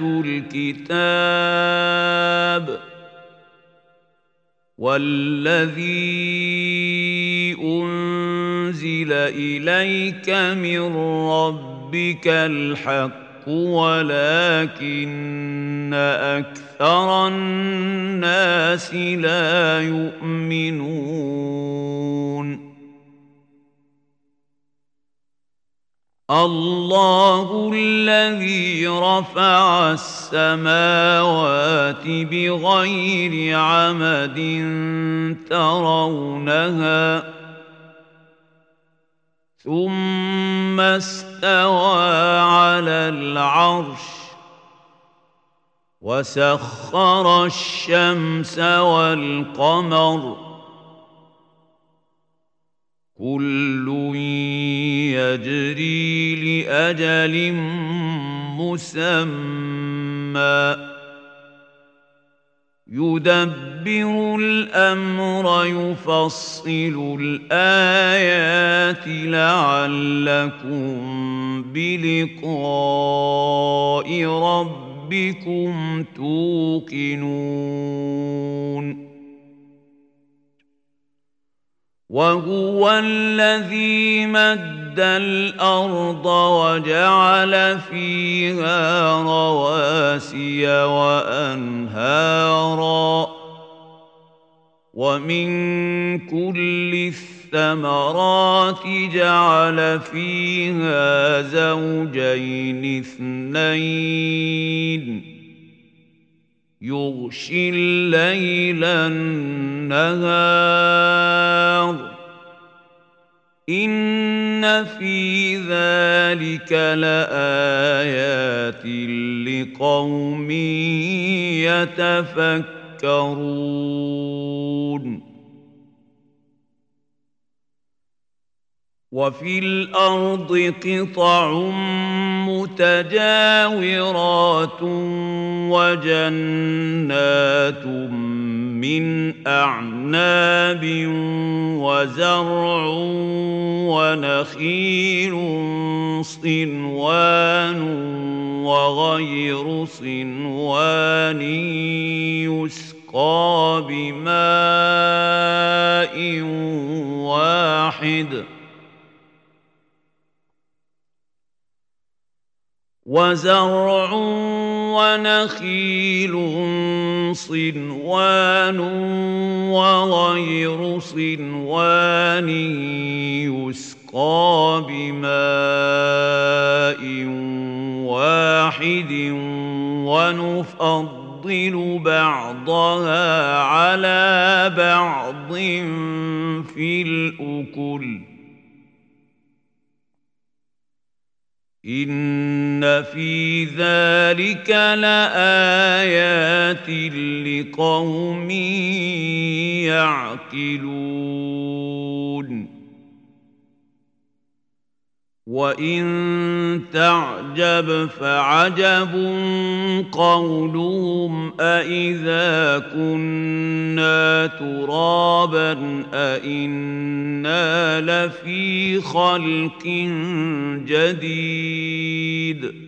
الكتاب والذي أنزل إليك من ربك الحق ولكن أكثر الناس لا يؤمنون. الله الذي رفع السماوات بغير عمد ترونها ثم استوى على العرش وسخر الشمس والقمر كل يجري لأجل مسمى. يدبر الأمر يفصل الآيات لعلكم بلقاء ربكم توقنون. وهو الذي مد الأرض وجعل فيها رواسي وأنهارا. ومن كل الثمرات جعل فيها زوجين اثنين. يغشي الليل النهار. ان في ذلك لايات لقوم يتفكرون وفي الأرض قطع متجاورات وجنات من أعناب وزرع ونخيل صنوان وغير صنوان يسقى بماء واحد وزرع ونخيل صنوان وغير صنوان يسقى بماء واحد ونفضل بعضها على بعض ان في ذلك لايات لقوم يعقلون وان تعجب فعجب قولهم أإذا كنا ترابا أإنا لفي خلق جديد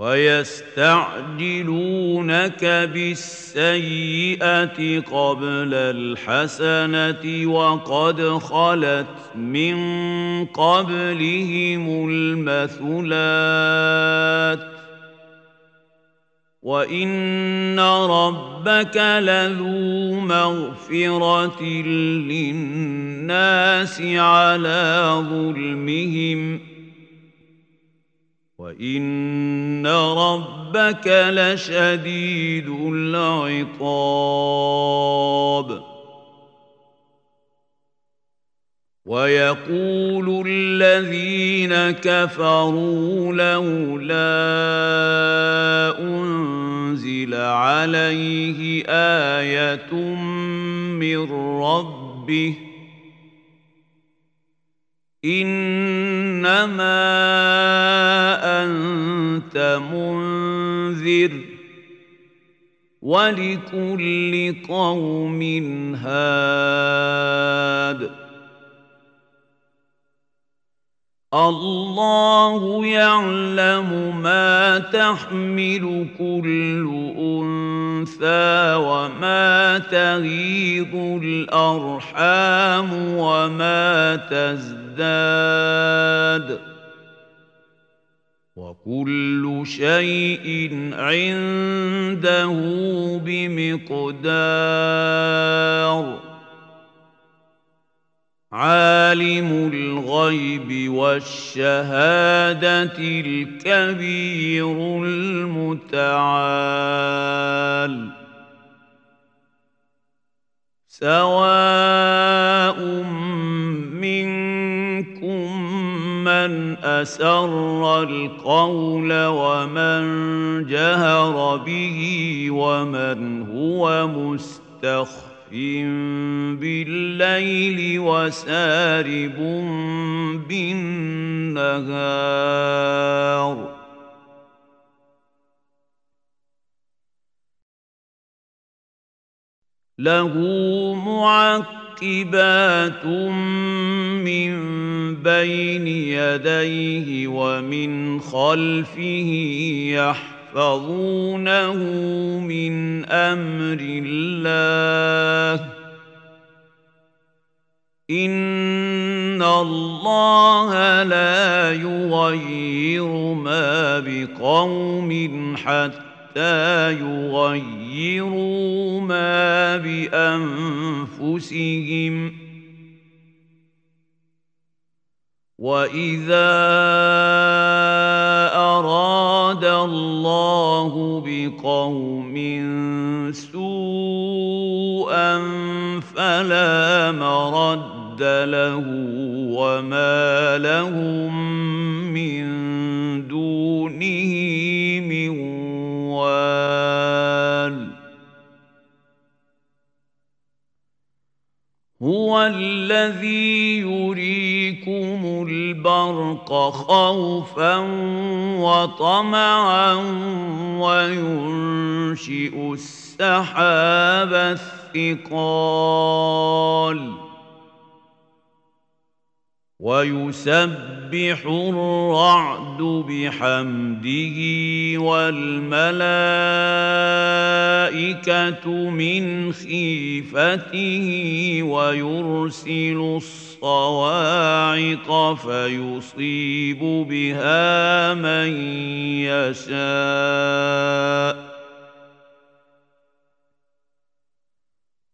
ويستعجلونك بالسيئة قبل الحسنة وقد خلت من قبلهم المثلات وإن ربك لذو مغفرة للناس على ظلمهم وان ربك لشديد العقاب ويقول الذين كفروا لولا انزل عليه إيه من ربه إنما أنت منذر ولكل قوم هاد. الله يعلم ما تحمل كل أنثى وما تغيض الأرحام وما تزداد وكل شيء عنده بمقدار عالم الغيب والشهادة الكبير المتعال. سواء منكم من أسر القول ومن جهر به ومن هو مستخف بالليل وسارب بالنهار له معقبات من بين يديه ومن خلفه يحفظ يحفظونه من أمر الله. إن الله لا يغير ما بقوم حتى يغيروا ما بأنفسهم. وإذا الله بقوم سوءا فلا مرد له وما لهم من دونه من وال هو الذي يريكم البرق خوفا وطمعا وينشئ السحاب الثقال ويسبح الرعد بحمده والملائكة من خيفته ويرسل الصواعق فيصيب بها من يشاء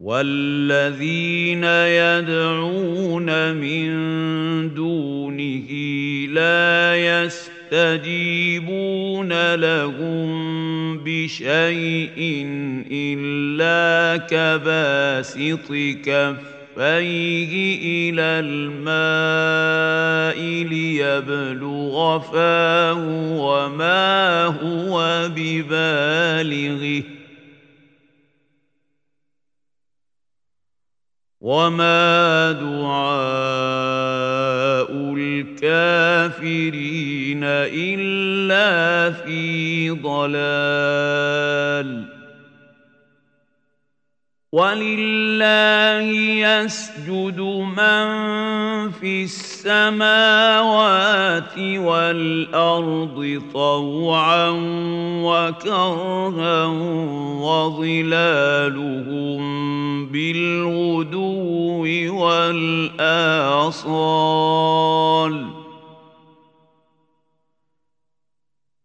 والذين يدعون من دونه لا يستجيبون لهم بشيء الا كباسط كفيه إلى الماء ليبلغ فاه وما هو ببالغه وما دعاء الكافرين الا في ضلال ولله يسجد من في السماوات والارض طوعا وكرها وظلالهم بالغدو والاصال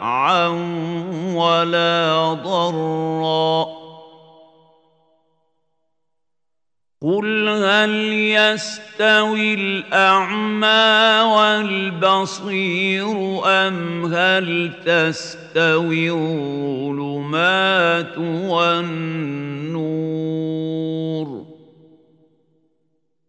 نفعا ولا ضرا قل هل يستوي الاعمى والبصير ام هل تستوي الظلمات والنور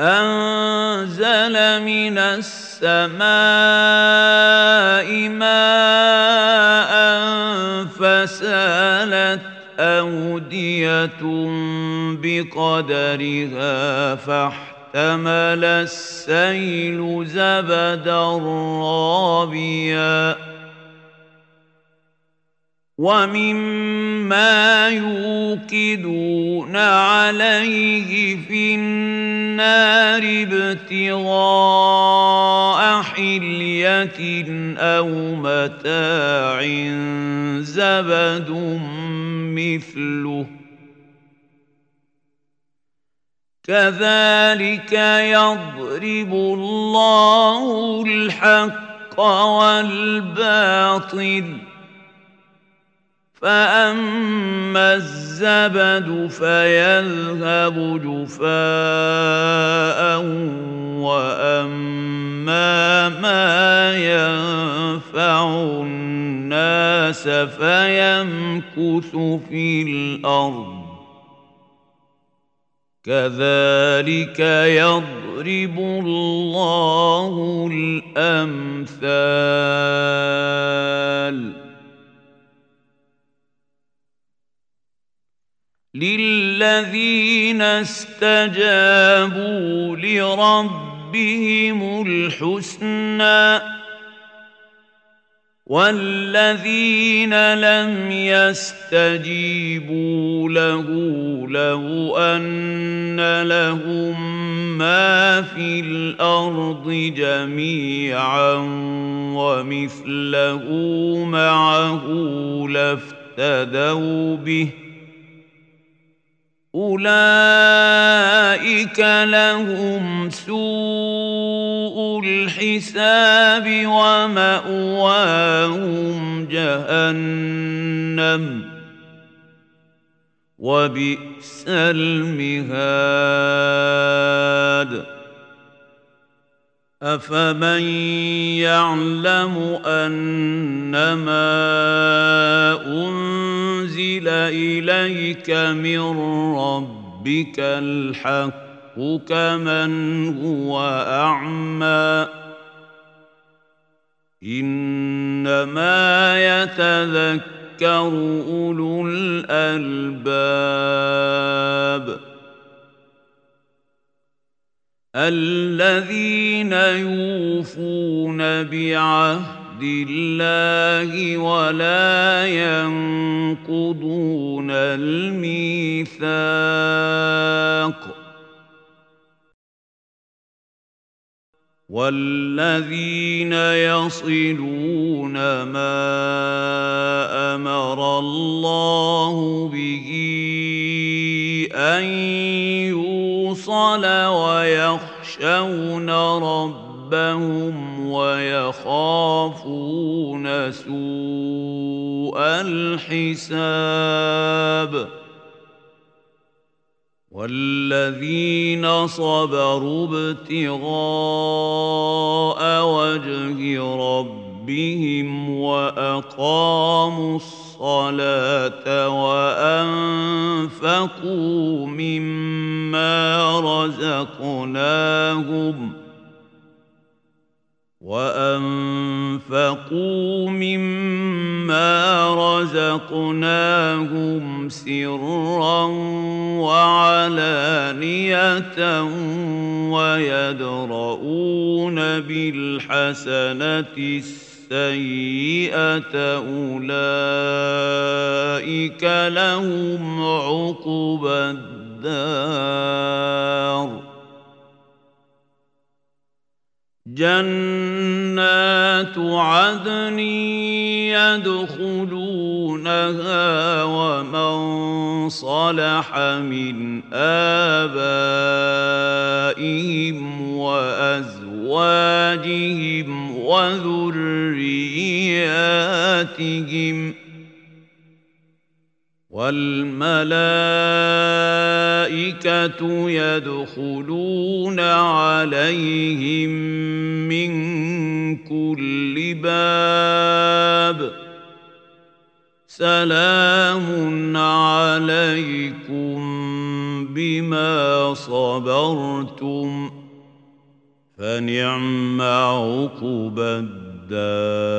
أنزل من السماء ماء فسالت أودية بقدرها فاحتمل السيل زبدا رابيا. ومما يوقدون عليه في النار ابتغاء حلية أو متاع زبد مثله. كذلك يضرب الله الحق والباطل فاما الزبد فيذهب جفاء واما ما ينفع الناس فيمكث في الأرض كذلك يضرب الله الامثال للذين استجابوا لربهم الحسنى والذين لم يستجيبوا له لو ان لهم ما في الأرض جميعا ومثله معه لافتدوا به أولئك لهم سوء الحساب ومأواهم جهنم وبئس المهاد. أفمن يعلم أنما أنزل أنزل إليك من ربك الحق كمن هو أعمى. إنما يتذكر أولو الألباب الذين يوفون بعهد الله ولا ينقضون الميثاق. والذين يصلون ما أمر الله به ان يوصل ويخشون ربهم ويخافون سوء الحساب والذين صبروا ابتغاء وجه ربهم واقاموا الصلاه وانفقوا مما رزقناهم وانفقوا مما رزقناهم سرا وعلانيه ويدرؤون بالحسنه السيئه اولئك لهم عقبى الدار جنات عدن يدخلونها ومن صلح من آبائهم وأزواجهم وذرياتهم ۖ والملائكة يدخلون عليهم من كل باب. سلام عليكم بما صبرتم فنعم عقبى الدار.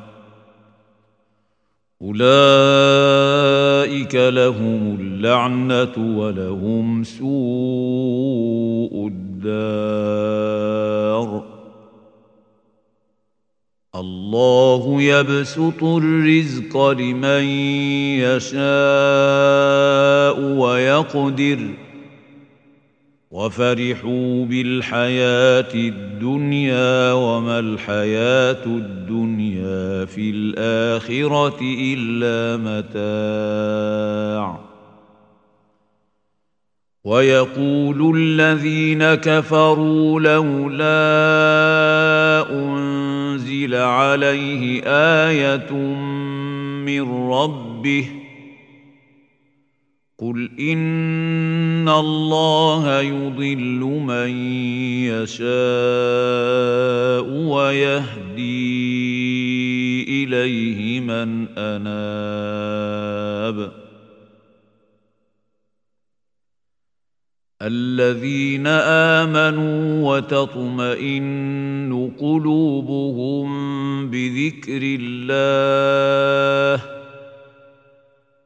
أولئك لهم اللعنة ولهم سوء الدار. الله يبسط الرزق لمن يشاء ويقدر. وفرحوا بالحياة الدنيا وما الحياة الدنيا في الآخرة إلا متاع. ويقول الذين كفروا لولا أنزل عليه آية من ربه ۖ قل ان الله يضل من يشاء ويهدي اليه من اناب الذين امنوا وتطمئن قلوبهم بذكر الله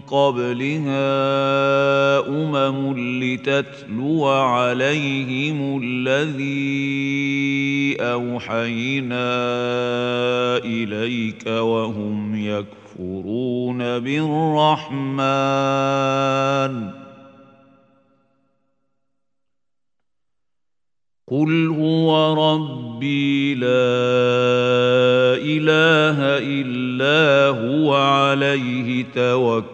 قبلها امم لتتلو عليهم الذي أوحينا إليك وهم يكفرون بالرحمن. قل هو ربي لا إله إلا هو عليه توكل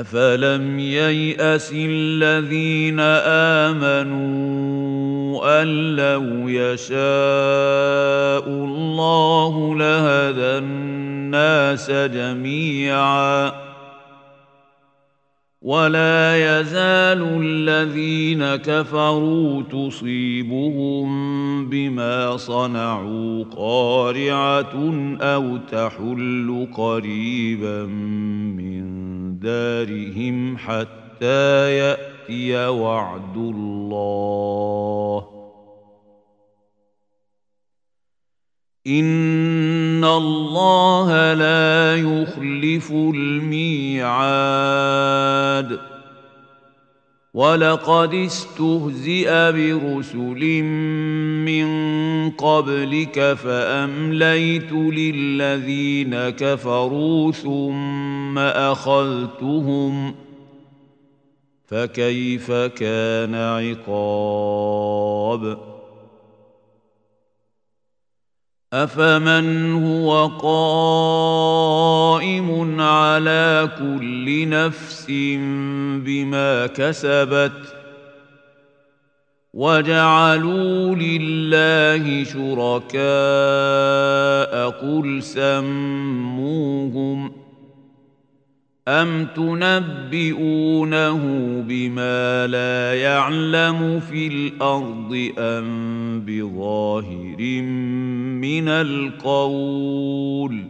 افلم يياس الذين امنوا ان لو يشاء الله لهدى الناس جميعا ولا يزال الذين كفروا تصيبهم بما صنعوا قارعة أو تحل قريبا من دارهم حتى يأتي وعد الله. ان الله لا يخلف الميعاد. ولقد استهزئ برسل من قبلك فامليت للذين كفروا ثم اخذتهم فكيف كان عقاب أفمن هو قائم على كل نفس بما كسبت وجعلوا لله شركاء قل سموهم ام تنبئونه بما لا يعلم في الأرض ام بظاهر من القول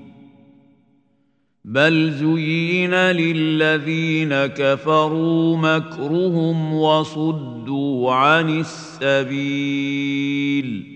بل زين للذين كفروا مكرهم وصدوا عن السبيل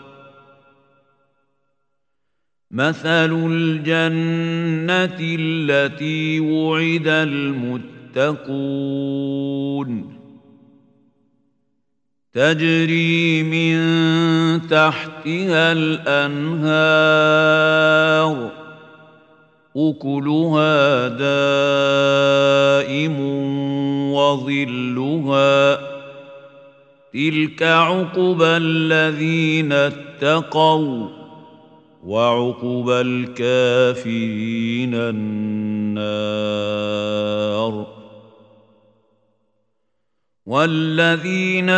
مثل الجنه التي وعد المتقون تجري من تحتها الانهار اكلها دائم وظلها تلك عقبى الذين اتقوا وعقبى الكافرين النار. والذين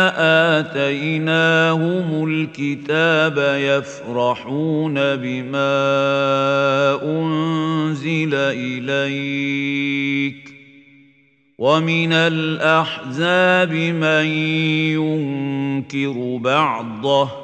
آتيناهم الكتاب يفرحون بما أنزل إليك. ومن الأحزاب من ينكر بعضه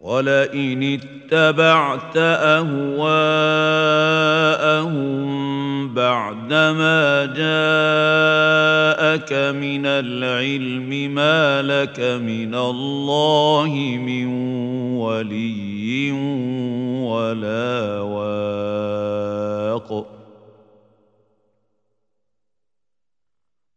ولئن اتبعت أهواءهم بعدما جاءك من العلم ما لك من الله من ولي ولا واق.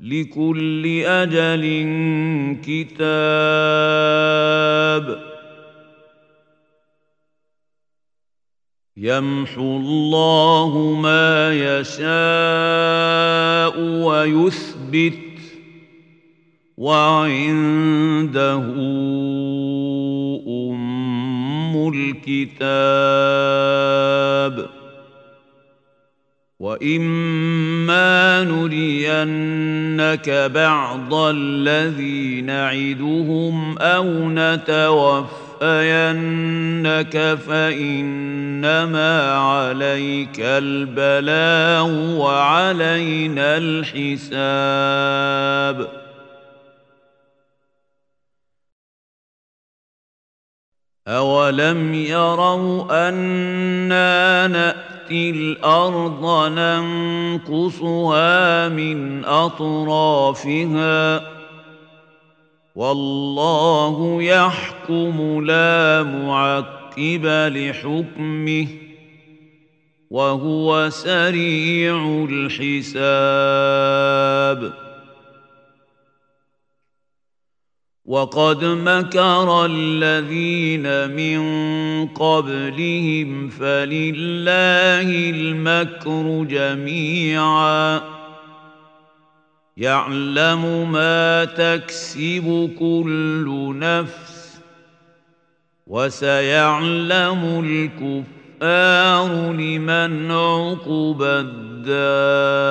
لكل أجل كتاب. يمحو الله ما يشاء ويثبت وعنده أم الكتاب. واما نرينك بعض الذي نعدهم أو نتوفينك فانما عليك البلاغ وعلينا الحساب اولم يروا أنا نأتي الأرض ننقصها من أطرافها والله يحكم لا معقب لحكمه وهو سريع الحساب وقد مكر الذين من قبلهم فلله المكر جميعا. يعلم ما تكسب كل نفس وسيعلم الكفار لمن عقب الدار.